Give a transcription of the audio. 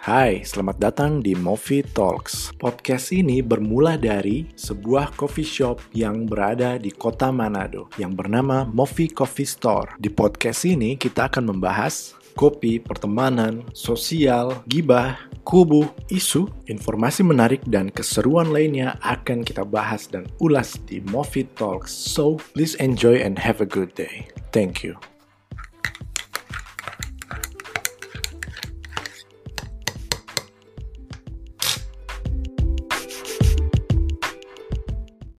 Hai, selamat datang di Movie Talks. Podcast ini bermula dari sebuah coffee shop yang berada di kota Manado yang bernama Movie Coffee Store. Di podcast ini kita akan membahas kopi, pertemanan, sosial, gibah, kubu, isu, informasi menarik dan keseruan lainnya akan kita bahas dan ulas di Movie Talks. So, please enjoy and have a good day. Thank you.